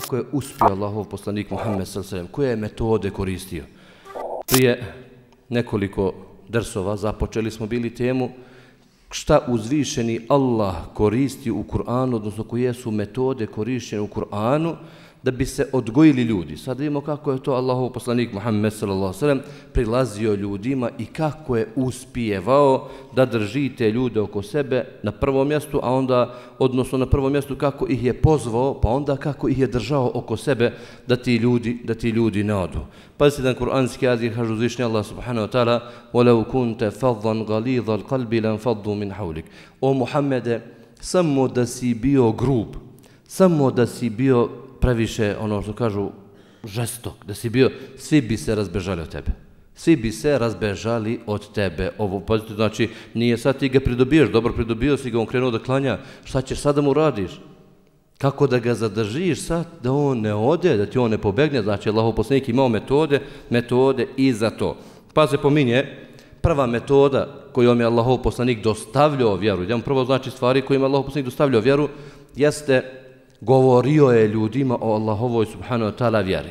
kako je uspio Allahov poslanik Muhammed s.a.v. koje je metode koristio. Prije nekoliko drsova započeli smo bili temu šta uzvišeni Allah koristi u Kur'anu, odnosno koje su metode korišćene u Kur'anu, da bi se odgojili ljudi. Sad vidimo kako je to Allahov poslanik Muhammed s.a.v. prilazio ljudima i kako je uspijevao da držite ljude oko sebe na prvom mjestu, a onda, odnosno na prvom mjestu kako ih je pozvao, pa onda kako ih je držao oko sebe da ti ljudi, da ti ljudi ne odu. Pa se jedan kuranski azik kažu zvišnji Allah subhanahu wa ta'ala وَلَوْ كُنْتَ فَضًّا غَلِيظَ الْقَلْبِ لَنْ فَضُّ مِنْ حَوْلِكَ O Muhammede, samo da si bio grub, samo da si bio previše, ono što kažu, žestok, da si bio, svi bi se razbežali od tebe. Svi bi se razbežali od tebe. Ovo, pazite, znači, nije sad ti ga pridobiješ, dobro pridobio si ga, on krenuo da klanja, šta ćeš sada mu radiš? Kako da ga zadržiš sad, da on ne ode, da ti on ne pobegne, znači, Allaho poslanik imao metode, metode i za to. Pa se pominje, prva metoda kojom je Allahov poslanik dostavljao vjeru, jedan prvo znači stvari kojima je Allahov poslanik dostavljao vjeru, jeste govorio je ljudima o Allahovoj subhanahu wa ta'ala vjeri.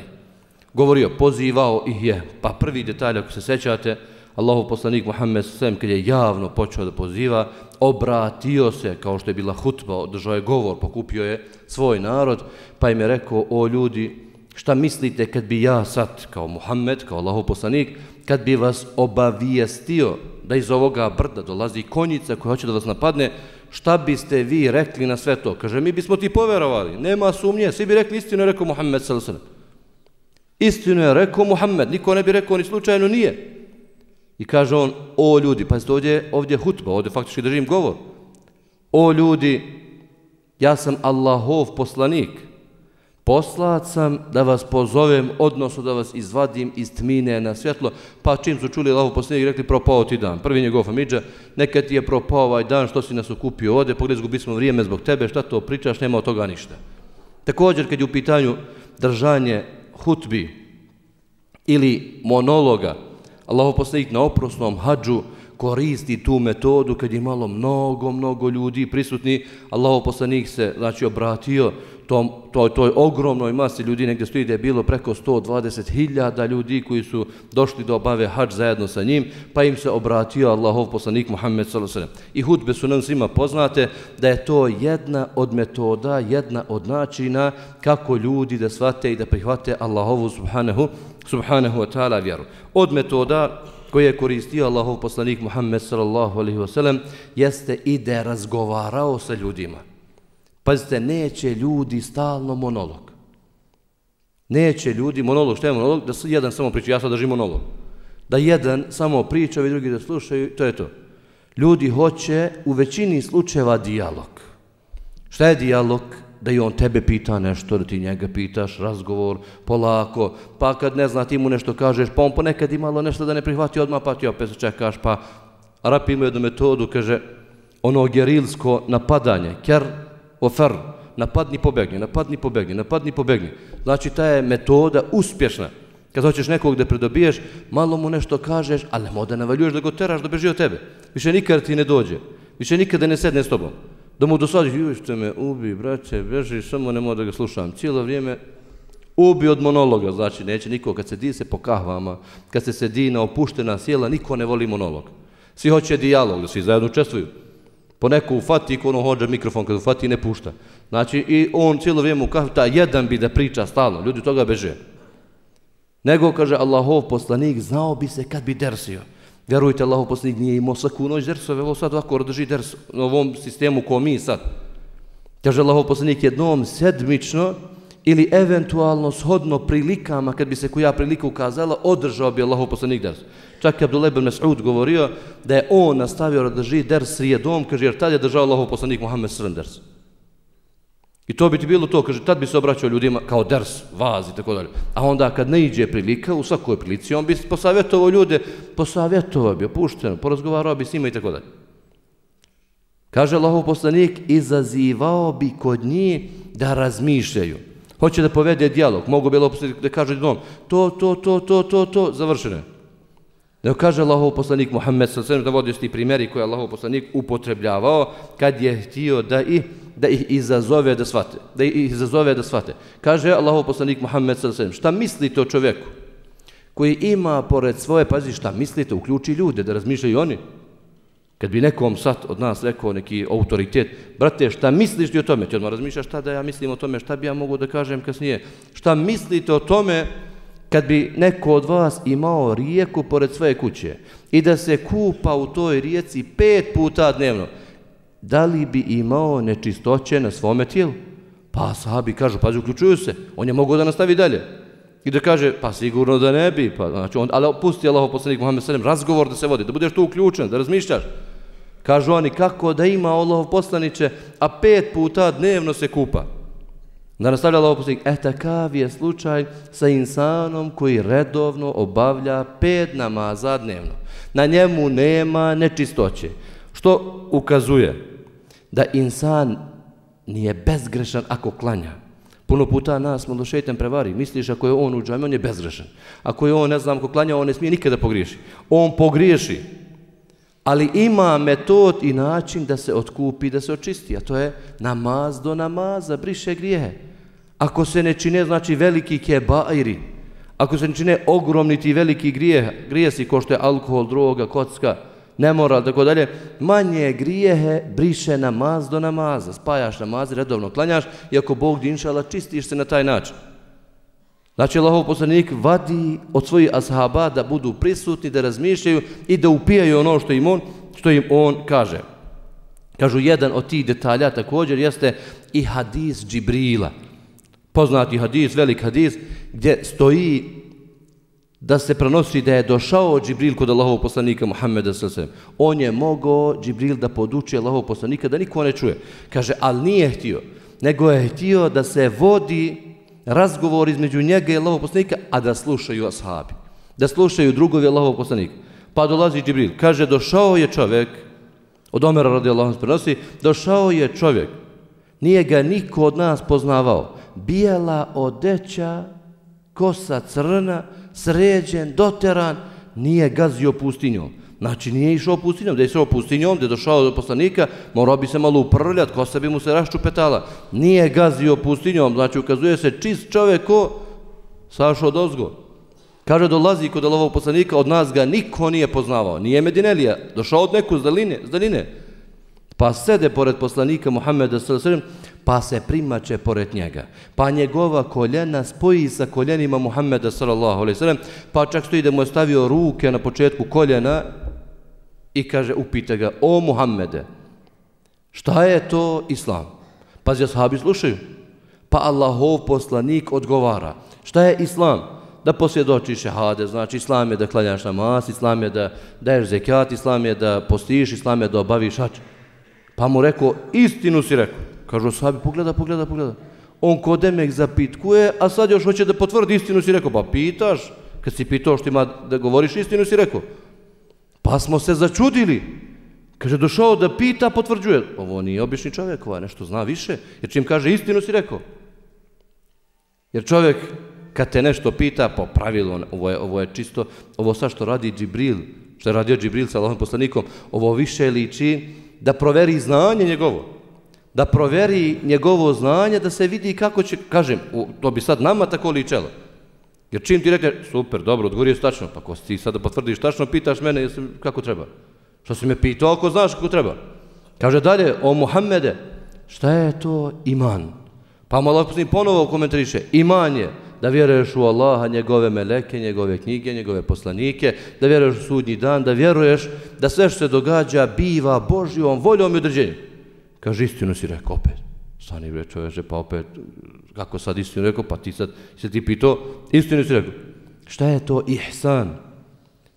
Govorio, pozivao ih je, pa prvi detalj, ako se sećate, Allahov poslanik Muhammed s.a.v. kad je javno počeo da poziva, obratio se, kao što je bila hutba, održao je govor, pokupio je svoj narod, pa im je rekao, o ljudi, šta mislite kad bi ja sad, kao Muhammed, kao Allahov poslanik, kad bi vas obavijestio da iz ovoga brda dolazi konjica koja hoće da vas napadne, šta biste vi rekli na sve to? Kaže, mi bismo ti poverovali, nema sumnje, svi bi rekli istinu, je rekao Muhammed s.a.v. Istinu je rekao Muhammed, niko ne bi rekao ni slučajno nije. I kaže on, o ljudi, pa ovdje, ovdje hutba, ovdje faktički držim govor. O ljudi, ja sam Allahov poslanik, Poslat sam da vas pozovem, odnosno da vas izvadim iz tmine na svjetlo, pa čim su čuli Allahov posljednjeg, rekli propao ti dan. Prvi njegov famidža, neka ti je propao ovaj dan, što si nas okupio ovdje, pogledaj, zgubi smo vrijeme zbog tebe, šta to pričaš, nema od toga ništa. Također, kad je u pitanju držanje hutbi ili monologa, Allaho posljednjeg na oprosnom hađu, koristi tu metodu kad je malo mnogo, mnogo ljudi prisutni. Allahov poslanik se znači, obratio tom, toj, toj ogromnoj masi ljudi, negdje stoji da je bilo preko 120.000 ljudi koji su došli do obave hađ zajedno sa njim, pa im se obratio Allahov poslanik Muhammed s.a.v. I hudbe su nam svima poznate da je to jedna od metoda, jedna od načina kako ljudi da shvate i da prihvate Allahovu subhanahu, subhanahu wa ta'ala vjeru. Od metoda koje je koristio Allahov poslanik Muhammed sallallahu alaihi wa jeste i da je razgovarao sa ljudima. Pazite, neće ljudi stalno monolog. Neće ljudi monolog, što je monolog? Da jedan samo priča, ja sad držim monolog. Da jedan samo priča, vi drugi da slušaju, to je to. Ljudi hoće u većini slučajeva dijalog. Šta je dijalog? da i on tebe pita nešto, da ti njega pitaš, razgovor, polako, pa kad ne zna ti mu nešto kažeš, pa on ponekad imalo nešto da ne prihvati odmah, pa ti opet čekaš, pa Arapi imaju jednu metodu, kaže, ono gerilsko napadanje, ker Ofer, napadni pobegni, napadni pobegni, napadni pobegni. Znači, ta je metoda uspješna. Kad hoćeš nekog da predobiješ, malo mu nešto kažeš, ali nemoj da navaljuješ da go teraš da beži od tebe. Više nikad ti ne dođe. Više nikada ne sedne s tobom da mu dosadiš, juj što me ubi, braće, beži, samo ne da ga slušam. Cijelo vrijeme ubi od monologa, znači neće niko, kad se di se po kahvama, kad se sedi na opuštena sjela, niko ne voli monolog. Svi hoće dijalog, da svi zajedno učestvuju. Poneko ufati, ko ono hođe mikrofon, kad ufati ne pušta. Znači, i on cijelo vrijeme u kafta, ta jedan bi da priča stalno, ljudi toga beže. Nego, kaže Allahov poslanik, znao bi se kad bi dersio. Vjerujte, Allahov poslanik nije imao svaku noć dersove, evo sad ovako drži ders na ovom sistemu ko mi sad. Kaže Allahov poslanik jednom sedmično ili eventualno shodno prilikama, kad bi se koja prilika ukazala, održao bi Allahov poslanik ders. Čak je Abdullah ibn Mas'ud govorio da je on nastavio da drži ders srijedom, kaže jer tad je držao Allahov poslanik Muhammed srn ders. I to bi ti bilo to, kaže, tad bi se obraćao ljudima kao ders, vaz i tako dalje. A onda kad ne iđe prilika, u svakoj prilici, on bi posavjetovao ljude, posavjetovao bi, opušteno, porazgovarao bi s njima i tako dalje. Kaže Allahov poslanik, izazivao bi kod njih da razmišljaju. Hoće da povede dijalog, mogu bilo Allahov da kaže jednom, to, to, to, to, to, to, završeno Da kaže Allahov poslanik Muhammed sa da vodi ti primjeri koje Allahov poslanik upotrebljavao kad je htio da ih da ih izazove da svate, da ih izazove da svate. Kaže Allahov poslanik Muhammed sa svem, šta mislite o čovjeku koji ima pored svoje pazi šta mislite uključi ljude da razmišljaju oni. Kad bi nekom sad od nas rekao neki autoritet, brate, šta misliš ti o tome? Ti odmah razmišljaš šta da ja mislim o tome, šta bi ja mogu da kažem kasnije. Šta mislite o tome kad bi neko od vas imao rijeku pored svoje kuće i da se kupa u toj rijeci pet puta dnevno, da li bi imao nečistoće na svome tijelu? Pa sahabi kažu, pazi, uključuju se, on je mogao da nastavi dalje. I da kaže, pa sigurno da ne bi, pa, znači on, ali pusti Allah poslanik Muhammed sallam, razgovor da se vodi, da budeš tu uključen, da razmišljaš. Kažu oni, kako da ima Allah poslaniće, a pet puta dnevno se kupa. Da nastavlja Allah poslanik, e takav je slučaj sa insanom koji redovno obavlja pet namaza dnevno. Na njemu nema nečistoće. Što ukazuje da insan nije bezgrešan ako klanja. Puno puta nas malo do šeitan prevari. Misliš ako je on u džami, on je bezgrešan. Ako je on, ne znam, ako klanja, on ne smije nikada pogriješi. On pogriješi. Ali ima metod i način da se otkupi, da se očisti. A to je namaz do namaza, briše grijehe. Ako se ne čine, znači veliki kebairi. Ako se ne čine ogromni ti veliki grijeh, grijesi ko što je alkohol, droga, kocka, nemoral, tako dalje, manje grijehe briše namaz do namaza. Spajaš namaz, redovno klanjaš i ako Bog dinšala, čistiš se na taj način. Znači, Allahov poslanik vadi od svojih ashaba da budu prisutni, da razmišljaju i da upijaju ono što im on, što im on kaže. Kažu, jedan od tih detalja također jeste i hadis Džibrila. Poznati hadis, velik hadis, gdje stoji da se prenosi da je došao Džibril kod Allahovog poslanika Muhammeda s.a.v. On je mogao Džibril da poduči Allahovog poslanika da niko ne čuje. Kaže, ali nije htio, nego je htio da se vodi razgovor između njega i Allahov poslanika, a da slušaju ashabi. Da slušaju drugovi Allahov poslanika. Pa dolazi Džibril. Kaže, došao je čovjek, od Omera radi Allahom prenosi, došao je čovjek. Nije ga niko od nas poznavao. Bijela odeća, kosa crna, sređen, doteran, nije gazio pustinjom. Znači nije išao pustinjom, da je išao pustinjom, da je došao do poslanika, morao bi se malo uprljati, kosa bi mu se raščupetala. Nije gazio pustinjom, znači ukazuje se čist čovjek ko sašao dozgo. Kaže, dolazi kod ovog poslanika, od nas ga niko nije poznavao. Nije Medinelija, došao od neku zdaline, zdaline. Pa sede pored poslanika Muhammeda s.a.v pa se primače pored njega. Pa njegova koljena spoji sa koljenima Muhammeda sallallahu pa čak stoji da mu je stavio ruke na početku koljena i kaže, upita ga, o Muhammede, šta je to Islam? Pa ashabi slušaju. Pa Allahov poslanik odgovara, šta je Islam? Da posvjedočiš šehade, znači Islam je da klanjaš namaz, Islam je da daješ zekijat, Islam je da postiš, Islam je da obaviš hač. Pa mu rekao, istinu si rekao. Kažu ashabi, pogleda, pogleda, pogleda. On kodemek zapitkuje, a sad još hoće da potvrdi istinu, si rekao, pa pitaš, kad si pitao što ima da govoriš istinu, si rekao. Pa smo se začudili. Kaže, došao da pita, potvrđuje. Ovo nije obični čovjek, ovo nešto zna više. Jer čim kaže istinu, si rekao. Jer čovjek, kad te nešto pita, po pravilu, ovo je, ovo je čisto, ovo sad što radi Džibril, što je radio Džibril sa Allahom poslanikom, ovo više liči da proveri znanje njegovo da proveri njegovo znanje, da se vidi kako će, kažem, to bi sad nama tako ličelo. Jer čim ti rekne, super, dobro, odgovorio si tačno, pa ko ti sada potvrdiš tačno, pitaš mene jesi, kako treba. Što si me pitao, ako znaš kako treba. Kaže dalje, o Muhammede, šta je to iman? Pa mu Allah ponovo komentariše, iman je da vjeruješ u Allaha, njegove meleke, njegove knjige, njegove poslanike, da vjeruješ u sudnji dan, da vjeruješ da sve što se događa biva Božjom voljom i određenjem. Kaže, istinu si rekao opet. Stani bre čoveče, pa opet, kako sad istinu rekao, pa ti sad se ti pitao, istinu si rekao. Šta je to ihsan?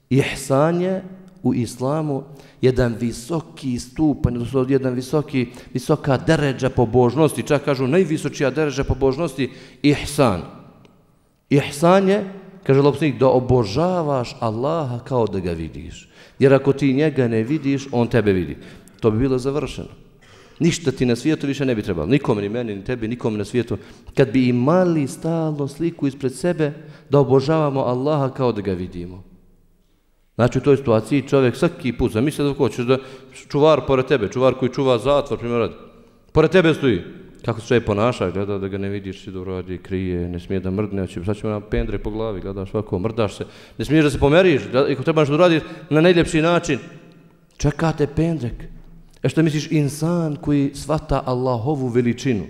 Ihsan je u islamu jedan visoki stupanj, odnosno jedan visoki, visoka deređa pobožnosti, čak kažu najvisočija deređa pobožnosti, ihsan. Ihsan je, kaže lopsnik, da obožavaš Allaha kao da ga vidiš. Jer ako ti njega ne vidiš, on tebe vidi. To bi bilo završeno. Ništa ti na svijetu više ne bi trebalo. Nikom, ni meni, ni tebi, nikom na svijetu. Kad bi imali stalno sliku ispred sebe, da obožavamo Allaha kao da ga vidimo. Znači u toj situaciji čovjek svaki put zamisli da hoćeš da čuvar pored tebe, čuvar koji čuva zatvor, primjer radi. Pored tebe stoji. Kako se čovjek ponaša, gleda da ga ne vidiš, si dobro radi, krije, ne smije da mrdne, će, sad ćemo na pendre po glavi, gledaš ovako, mrdaš se, ne smiješ da se pomeriš, ako trebaš da uradiš na najljepši način, čekate pendrek. E što misliš, insan koji svata Allahovu veličinu,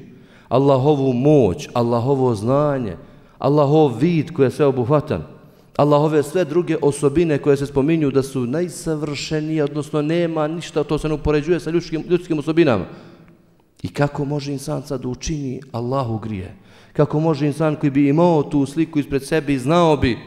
Allahovu moć, Allahovo znanje, Allahov vid koji je sve obuhvatan, Allahove sve druge osobine koje se spominju da su najsavršenije, odnosno nema ništa, to se ne upoređuje sa ljudskim, ljudskim osobinama. I kako može insan sad da učini Allahu grije? Kako može insan koji bi imao tu sliku ispred sebe i znao bi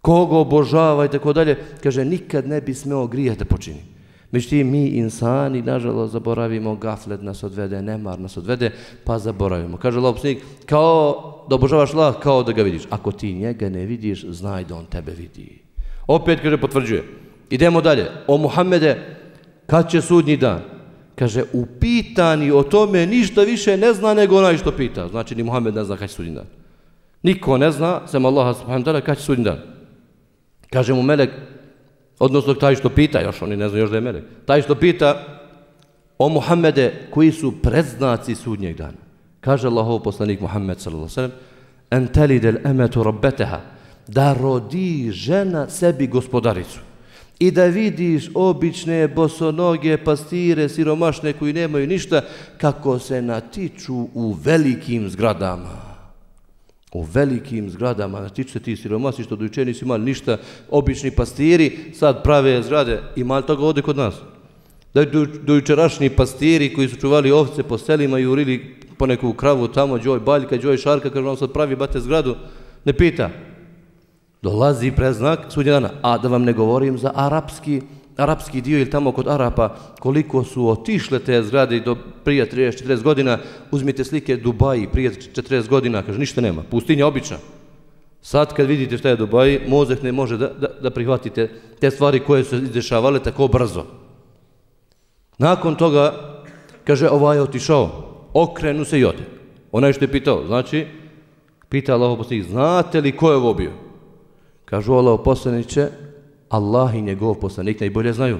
koga obožava i tako dalje, kaže nikad ne bi smeo grije da počini. Međutim, mi insani, nažalost, zaboravimo gaflet nas odvede, nemar nas odvede, pa zaboravimo. Kaže Allah poslanik, kao da obožavaš Allah, kao da ga vidiš. Ako ti njega ne vidiš, znaj da on tebe vidi. Opet, kaže, potvrđuje. Idemo dalje. O Muhammede, kad će sudnji dan? Kaže, upitani o tome ništa više ne zna nego onaj što pita. Znači, ni Muhammed ne zna kad će sudnji dan. Niko ne zna, sem Allaha subhanahu ta'ala, kad će sudnji dan. Kaže mu Melek, Odnosno taj što pita, još oni ne znaju još da je melek, taj što pita o Muhammede koji su predznaci sudnjeg dana. Kaže Allahov poslanik Muhammed sallallahu sallam, en telidel emetu rabbeteha, da rodi žena sebi gospodaricu. I da vidiš obične bosonoge pastire siromašne koji nemaju ništa kako se natiču u velikim zgradama o velikim zgradama, znači tiče se ti siromasi što dojuče nisu imali ništa, obični pastiri sad prave zgrade, imali toga ovdje kod nas. Da do, dojučerašnji pastiri koji su čuvali ovce po selima i urili po neku kravu tamo, džoj baljka, džoj šarka, kaže on sad pravi bate zgradu, ne pita. Dolazi preznak sudnje dana, a da vam ne govorim za arapski arapski dio ili tamo kod Arapa, koliko su otišle te zgrade do prije 30-40 godina, uzmite slike Dubaji prije 40 godina, kaže, ništa nema, pustinja obična. Sad kad vidite šta je Dubaji, mozak ne može da, da, da prihvatite te stvari koje su izdešavale tako brzo. Nakon toga, kaže, ovaj je otišao, okrenu se i ode. Onaj što je pitao, znači, pita Allah poslanik, znate li ko je ovo bio? Kažu Allah poslaniće, Allah i njegov poslanik najbolje znaju.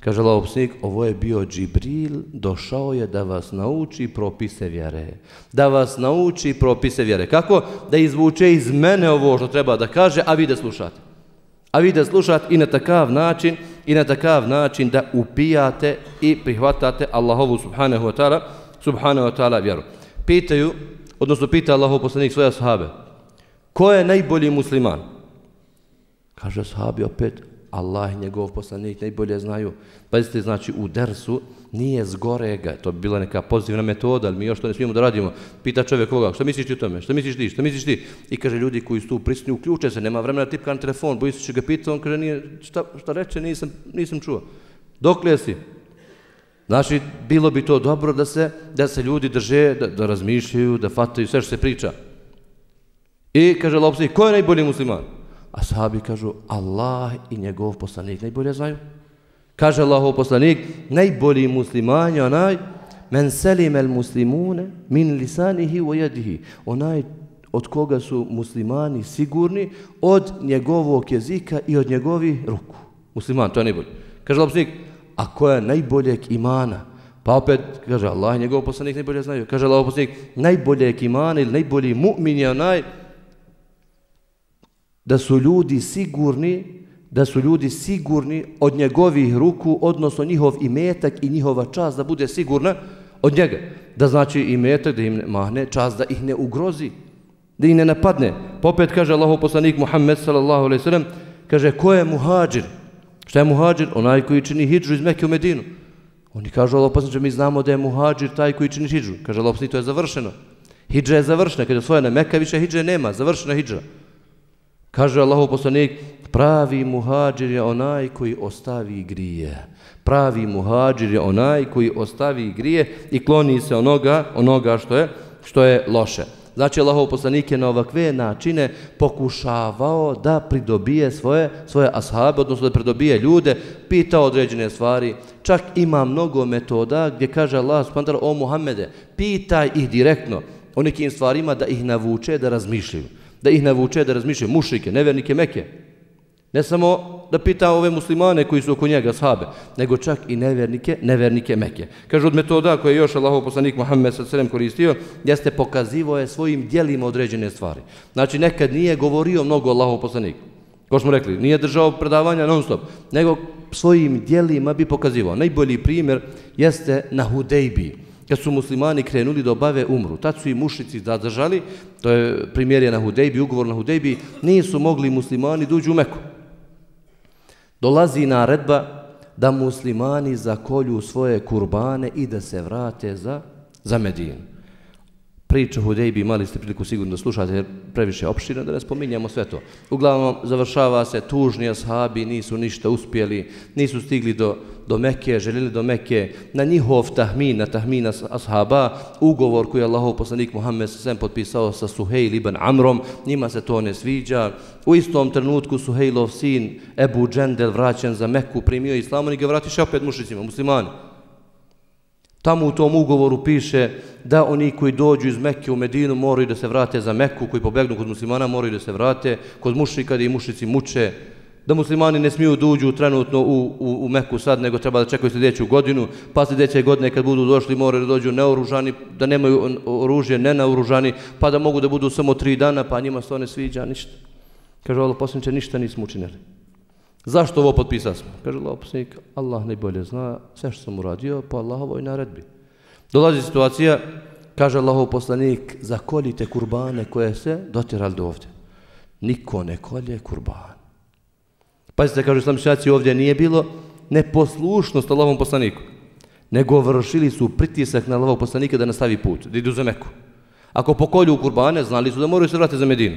Kaže Allah poslanik, ovo je bio Džibril, došao je da vas nauči propise vjere. Da vas nauči propise vjere. Kako? Da izvuče iz mene ovo što treba da kaže, a vi da slušate. A vi da slušate i na takav način, i na takav način da upijate i prihvatate Allahovu subhanahu wa ta'ala, subhanahu wa ta'ala vjeru. Pitaju, odnosno pita Allahov poslanik svoje sahabe, ko je najbolji musliman? Kaže sahabi opet, Allah i njegov poslanik najbolje znaju. Pazite, znači u dersu nije zgorega, to bi bila neka pozitivna metoda, ali mi još to ne smijemo da radimo. Pita čovjek koga, što misliš ti o tome, što misliš ti, što misliš ti? I kaže ljudi koji su tu prisutni, uključe se, nema vremena tipka na telefon, boji se će ga pita, on kaže nije, šta, šta reče, nisam, nisam čuo. Dok li si? Znači, bilo bi to dobro da se, da se ljudi drže, da, da razmišljaju, da fataju sve što se priča. I kaže Lopsi, ko je najbolji musliman? A sahabi kažu, Allah i njegov poslanik najbolje znaju. Kaže Allahov poslanik, najbolji musliman je onaj, men selim el muslimune min lisanihi u jedihi. Onaj od koga su muslimani sigurni od njegovog jezika i od njegovih ruku. Musliman, to je najbolji. Kaže Allahov poslanik, a ko je najboljeg imana? Pa opet, kaže Allah i njegov poslanik najbolje znaju. Kaže Allahov poslanik, najboljeg imana ili najbolji mu'min je onaj, da su ljudi sigurni da su ljudi sigurni od njegovih ruku, odnosno njihov imetak i njihova čast da bude sigurna od njega. Da znači imetak da im ne mahne, čast da ih ne ugrozi, da ih ne napadne. Pa Popet kaže Allahov poslanik Muhammed sallallahu alaihi sallam, kaže ko je muhađir? Šta je muhađir? Onaj koji čini hijđu iz Mekke u Medinu. Oni kažu Allahov poslanik, mi znamo da je muhađir taj koji čini hijđu. Kaže Allahov poslanik, to je završeno. Hidža je završena, kada je osvojena Mekka, više hidže nema, završena hidža. Kaže Allahov poslanik, pravi muhađir je onaj koji ostavi grije. Pravi muhađir je onaj koji ostavi grije i kloni se onoga, onoga što je što je loše. Znači Allahov poslanik je na ovakve načine pokušavao da pridobije svoje svoje ashabe, odnosno da pridobije ljude, pita određene stvari. Čak ima mnogo metoda gdje kaže Allah subhanahu o Muhammede, pitaj ih direktno o nekim stvarima da ih navuče da razmišljaju da ih navuče da razmišljaju mušrike, nevernike Meke. Ne samo da pita ove muslimane koji su oko njega sahabe, nego čak i nevernike, nevernike Meke. Kaže od metoda koje je još Allahov poslanik Muhammed s.a.v. koristio, jeste pokazivo je svojim dijelima određene stvari. Znači nekad nije govorio mnogo Allahov poslanik. Ko smo rekli, nije držao predavanja non stop, nego svojim dijelima bi pokazivao. Najbolji primjer jeste na Hudejbi. Kad su muslimani krenuli da obave umru, tad su i mušici zadržali, to je primjer je na Hudejbi, ugovor na Hudejbi, nisu mogli muslimani duđu u Meku dolazi naredba da muslimani zakolju svoje kurbane i da se vrate za, za Medinu priča Hudejbi imali ste priliku sigurno da slušate jer previše opština da ne spominjamo sve to. Uglavnom završava se tužni ashabi, nisu ništa uspjeli, nisu stigli do, do Mekke, željeli do Mekke. Na njihov tahmin, na tahmin ashaba, ugovor koji je Allahov poslanik Muhammed sem potpisao sa Suhejl ibn Amrom, njima se to ne sviđa. U istom trenutku Suhejlov sin Ebu Džendel vraćen za Mekku, primio islam, i ga vratiše opet mušicima, muslimani. Tamo u tom ugovoru piše da oni koji dođu iz Mekke u Medinu moraju da se vrate za Mekku, koji pobegnu kod muslimana moraju da se vrate, kod mušnika da i mušnici muče, da muslimani ne smiju da uđu trenutno u, u, u Meku sad, nego treba da čekaju sljedeću godinu, pa sljedeće godine kad budu došli moraju da dođu neoružani, da nemaju oružje nenaoružani, pa da mogu da budu samo tri dana, pa njima se to ne sviđa, ništa. Kaže, Allah posljedniče, ništa nismo učinili. Zašto ovo potpisao smo? Kaže Allah poslanik, Allah najbolje zna sve što sam uradio po Allahovoj naredbi. Dolazi situacija, kaže Allahov poslanik, zakoljite kurbane koje se dotirali do ovdje. Niko ne kolje kurban. Pazite, kaže sam ovdje nije bilo neposlušnost Allahovom poslaniku, nego vršili su pritisak na Allahovog poslanika da nastavi put, da idu za Meku. Ako pokolju kurbane, znali su da moraju se vratiti za Medinu.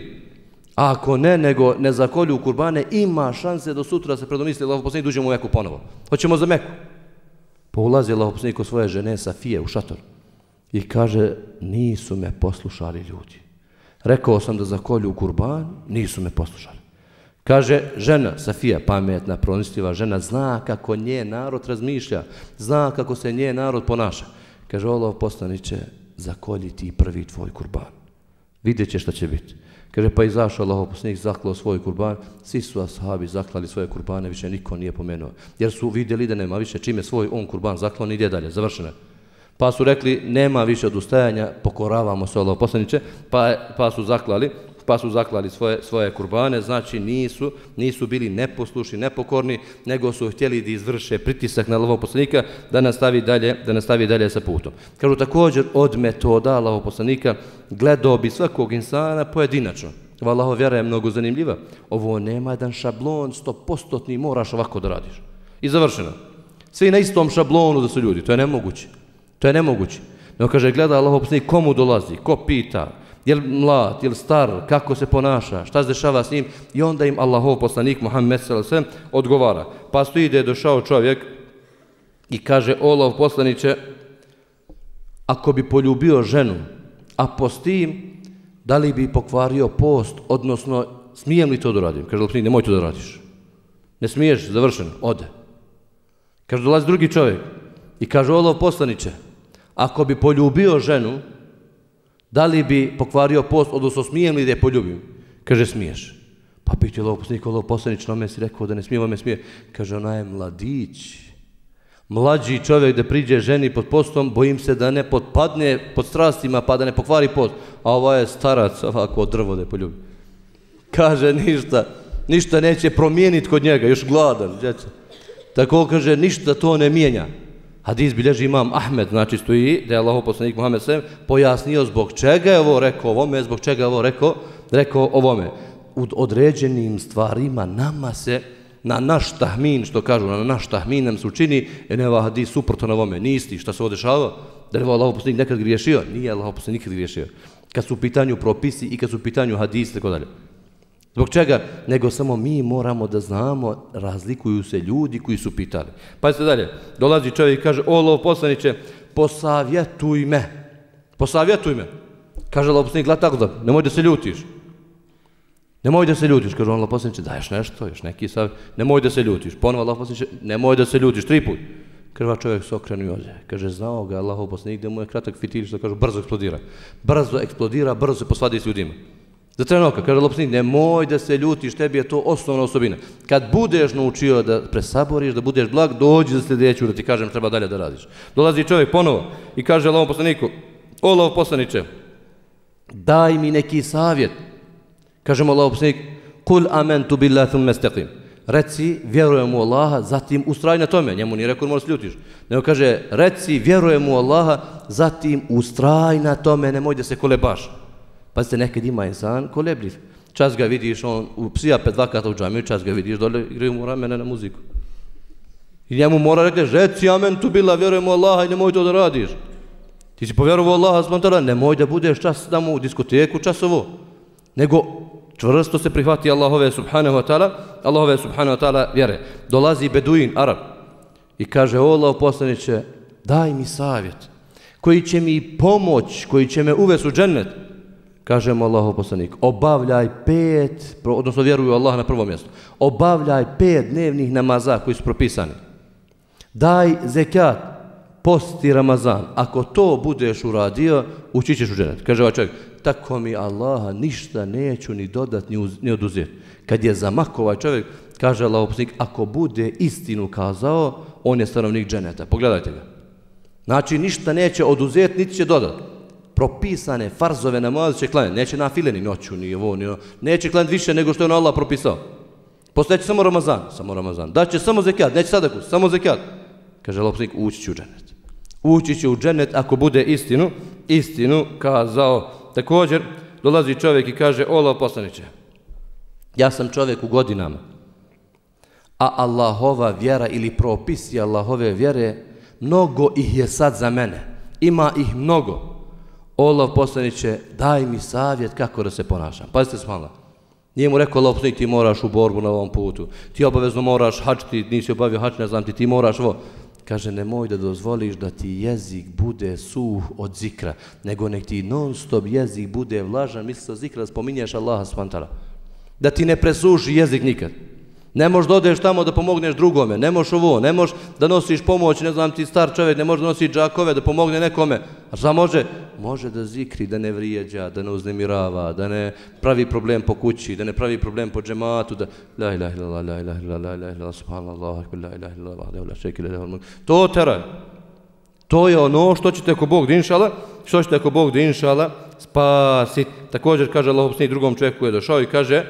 A ako ne, nego ne zakolju kurbane, ima šanse do sutra da se predomisli Allahov poslanik duđemo u Meku ponovo. Hoćemo za Meku. Pa ulazi Allahov poslanik kod svoje žene Safije u šator i kaže, nisu me poslušali ljudi. Rekao sam da zakolju kurban, nisu me poslušali. Kaže, žena, Safija, pametna, pronistiva žena, zna kako nje narod razmišlja, zna kako se nje narod ponaša. Kaže, Allah poslaniće, zakolji ti prvi tvoj kurban. Vidjet će šta će biti. Kaže, pa izašao Allah poslanik, zaklao svoj kurban, svi su ashabi zaklali svoje kurbane, više niko nije pomenuo. Jer su vidjeli da nema više čime svoj on kurban zaklao, ni dalje, završeno Pa su rekli, nema više odustajanja, pokoravamo se Allah poslaniće, pa, pa su zaklali, pa su zaklali svoje, svoje kurbane, znači nisu, nisu bili neposlušni, nepokorni, nego su htjeli da izvrše pritisak na Allahov poslanika da nastavi dalje, da nastavi dalje sa putom. Kažu također od metoda Allahov poslanika gledao bi svakog insana pojedinačno. Valaho vjera je mnogo zanimljiva. Ovo nema jedan šablon, stopostotni, moraš ovako da radiš. I završeno. Svi na istom šablonu da su ljudi. To je nemoguće. To je nemoguće. No kaže, gleda Allahov poslanik komu dolazi, ko pita, je li mlad, je li star, kako se ponaša, šta se dešava s njim i onda im Allahov poslanik Muhammed s.a.v. odgovara. Pa stoji da je došao čovjek i kaže, Olov poslaniće, ako bi poljubio ženu, a postim, da li bi pokvario post, odnosno, smijem li to da radim? Kaže, ne nemoj to da radiš. Ne smiješ, završeno, ode. Kaže, dolazi drugi čovjek i kaže, Olov poslaniće, ako bi poljubio ženu, da li bi pokvario post, odnosno smijem li da je poljubim? Kaže, smiješ. Pa piti lovo poslanik, lovo poslanič, no me si rekao da ne smije, me smije. Kaže, ona je mladić. Mlađi čovjek da priđe ženi pod postom, bojim se da ne potpadne pod strastima, pa da ne pokvari post. A ova je starac, ovako drvo da je poljubim. Kaže, ništa, ništa neće promijeniti kod njega, još gladan, djeca. Tako kaže, ništa to ne mijenja. Hadis bilježi imam Ahmed, znači stoji da je Allah poslanik Muhammed Sallam pojasnio zbog čega je ovo rekao ovome, zbog čega je ovo rekao, rekao ovome. U određenim stvarima nama se na naš tahmin, što kažu, na naš tahmin nam se učini, je neva ovaj hadis suprotno na ovome, nisti, šta se ovo dešava, da je Allah poslanik nekad griješio, nije Allah poslanik nikad griješio. Kad su u pitanju propisi i kad su u pitanju hadis, tako dalje. Zbog čega? Nego samo mi moramo da znamo, razlikuju se ljudi koji su pitali. Pa se dalje, dolazi čovjek i kaže, o, lov poslaniće, posavjetuj me. Posavjetuj me. Kaže lov poslanić, gleda tako da, nemoj da se ljutiš. Nemoj da se ljutiš, kaže on lov poslaniće, daješ nešto, još neki sav, nemoj da se ljutiš. Ponova lov poslaniće, nemoj da se ljutiš, tri put. Krva čovjek se okrenu i ode. Kaže, znao ga, Allah poslanik, da mu je kratak fitil, što kaže, brzo eksplodira. Brzo eksplodira, brzo se posvadi s ljudima. Za trenutka, kaže lopsnik, nemoj da se ljutiš, tebi je to osnovna osobina. Kad budeš naučio da presaboriš, da budeš blag, dođi za sljedeću da ti kažem treba dalje da radiš. Dolazi čovjek ponovo i kaže Lovom poslaniku, o lov poslaniče, daj mi neki savjet. Kažemo Lov poslanik, kul amentu billathum mestaqim. Reci, vjerujem u Allaha, zatim ustraj na tome. Njemu nije rekao, možeš ljutiš. Nego kaže, reci, vjerujem u Allaha, zatim ustraj na tome, nemoj da se kolebaš. Pazite, nekad ima insan kolebljiv. Čas ga vidiš, on u psija pet dva kata u džamiju, čas ga vidiš, dole igraju mu ramene na muziku. I njemu mora rekli, reci amen tu bila, vjerujem u Allaha i nemoj to da radiš. Ti si povjerovao Allaha, smantara, nemoj da budeš čas tamo u diskoteku časovo. Nego čvrsto se prihvati Allahove subhanahu wa ta'ala, Allahove subhanahu wa ta'ala vjere. Dolazi Beduin, Arab, i kaže, o Allah poslaniće, daj mi savjet, koji će mi pomoć, koji će me uvesti u džennet, kaže mu Allahu poslanik, obavljaj pet, odnosno vjeruju Allah na prvo mjesto, obavljaj pet dnevnih namaza koji su propisani. Daj zekat, posti Ramazan. Ako to budeš uradio, ući ćeš u dženet. Kaže ovaj čovjek, tako mi Allaha ništa neću ni dodat, ni, uz, ni oduzeti. Kad je zamako ovaj čovjek, kaže Allah poslanik, ako bude istinu kazao, on je stanovnik dženeta. Pogledajte ga. Znači, ništa neće oduzeti, niti će dodati propisane farzove namaze će klanjati. Neće na fileni noću, ni ovo, ni ono. Neće klanjati više nego što je on Allah propisao. Postoje će samo Ramazan, samo Ramazan. Da će samo zekat, neće sadaku, samo zekat. Kaže lopsnik, ući će u dženet. Ući će u dženet ako bude istinu, istinu kazao. Također, dolazi čovjek i kaže, ola poslaniće, ja sam čovjek u godinama, a Allahova vjera ili propisi Allahove vjere, mnogo ih je sad za mene. Ima ih mnogo. Olav poslaniće, daj mi savjet kako da se ponašam. Pazite smala. Nije mu rekao, Olav ti moraš u borbu na ovom putu. Ti obavezno moraš hačiti, nisi obavio hač, ne znam ti, ti moraš ovo. Kaže, nemoj da dozvoliš da ti jezik bude suh od zikra, nego nek ti non stop jezik bude vlažan, misli sa zikra spominješ Allaha svantara. Da ti ne presuši jezik nikad. Ne možeš da odeš tamo da pomogneš drugome, ne možeš ovo, ne možeš da nosiš pomoć, ne znam ti star čovjek, ne može da nosi džakove da pomogne nekome. A šta može? Može da zikri, da ne vrijeđa, da ne uznemirava, da ne pravi problem po kući, da ne pravi problem po džematu, da la ilaha illallah, la ilaha illallah, la ilaha illallah, subhanallah, akbar, la ilaha illallah, la ilaha illallah, To teraj. To je ono što ćete ako Bog dinšala, što ćete ako Bog dinšala spasiti. Također kaže Allah drugom čovjeku je došao i kaže,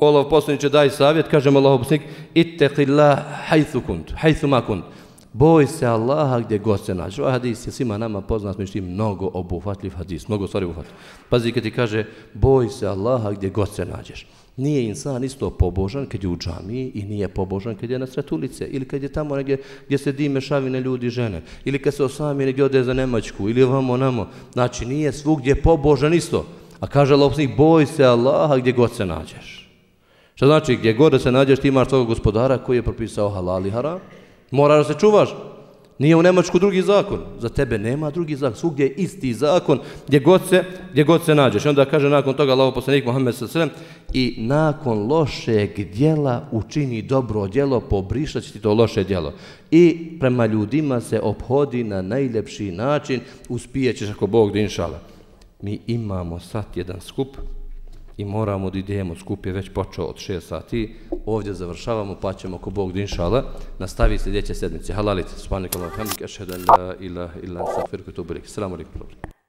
Olav poslaniče daj savjet, kažem Allah poslanik, ittaqillah haythu kunt, haythu ma kunt. Boj se Allaha gdje god se nađe. Ovaj hadis je svima nama poznat, međutim mnogo obuhvatljiv hadis, mnogo stvari obuhvatljiv. Pazi kad ti kaže, boj se Allaha gdje god se nađeš. Nije insan isto pobožan kad je u džamiji i nije pobožan kad je na sred ulice ili kad je tamo negdje gdje se dime šavine ljudi i žene ili kad se osami negdje ode za Nemačku ili vamo namo. Znači nije svugdje pobožan isto. A kaže Allah, boj se Allaha gdje god se nađeš. Što znači, gdje god da se nađeš, ti imaš toga gospodara koji je propisao halal i haram, moraš da se čuvaš. Nije u Nemačku drugi zakon. Za tebe nema drugi zakon. Svugdje je isti zakon gdje god se, gdje god se nađeš. I onda kaže nakon toga Allaho poslanik Muhammed s.a.v. I nakon lošeg djela učini dobro djelo, pobrišat će ti to loše djelo. I prema ljudima se obhodi na najljepši način, uspijećeš ako Bog da inšala. Mi imamo sad jedan skup, i moramo da idemo, skup je već počeo od 6 sati, ovdje završavamo, pa ćemo ko Bog dinšala, nastavi sljedeće sedmice. Halalite, subhanakallahu hamdika, ashhadu an la ilaha illa anta astaghfiruka wa atubu ilaik. Assalamu alaykum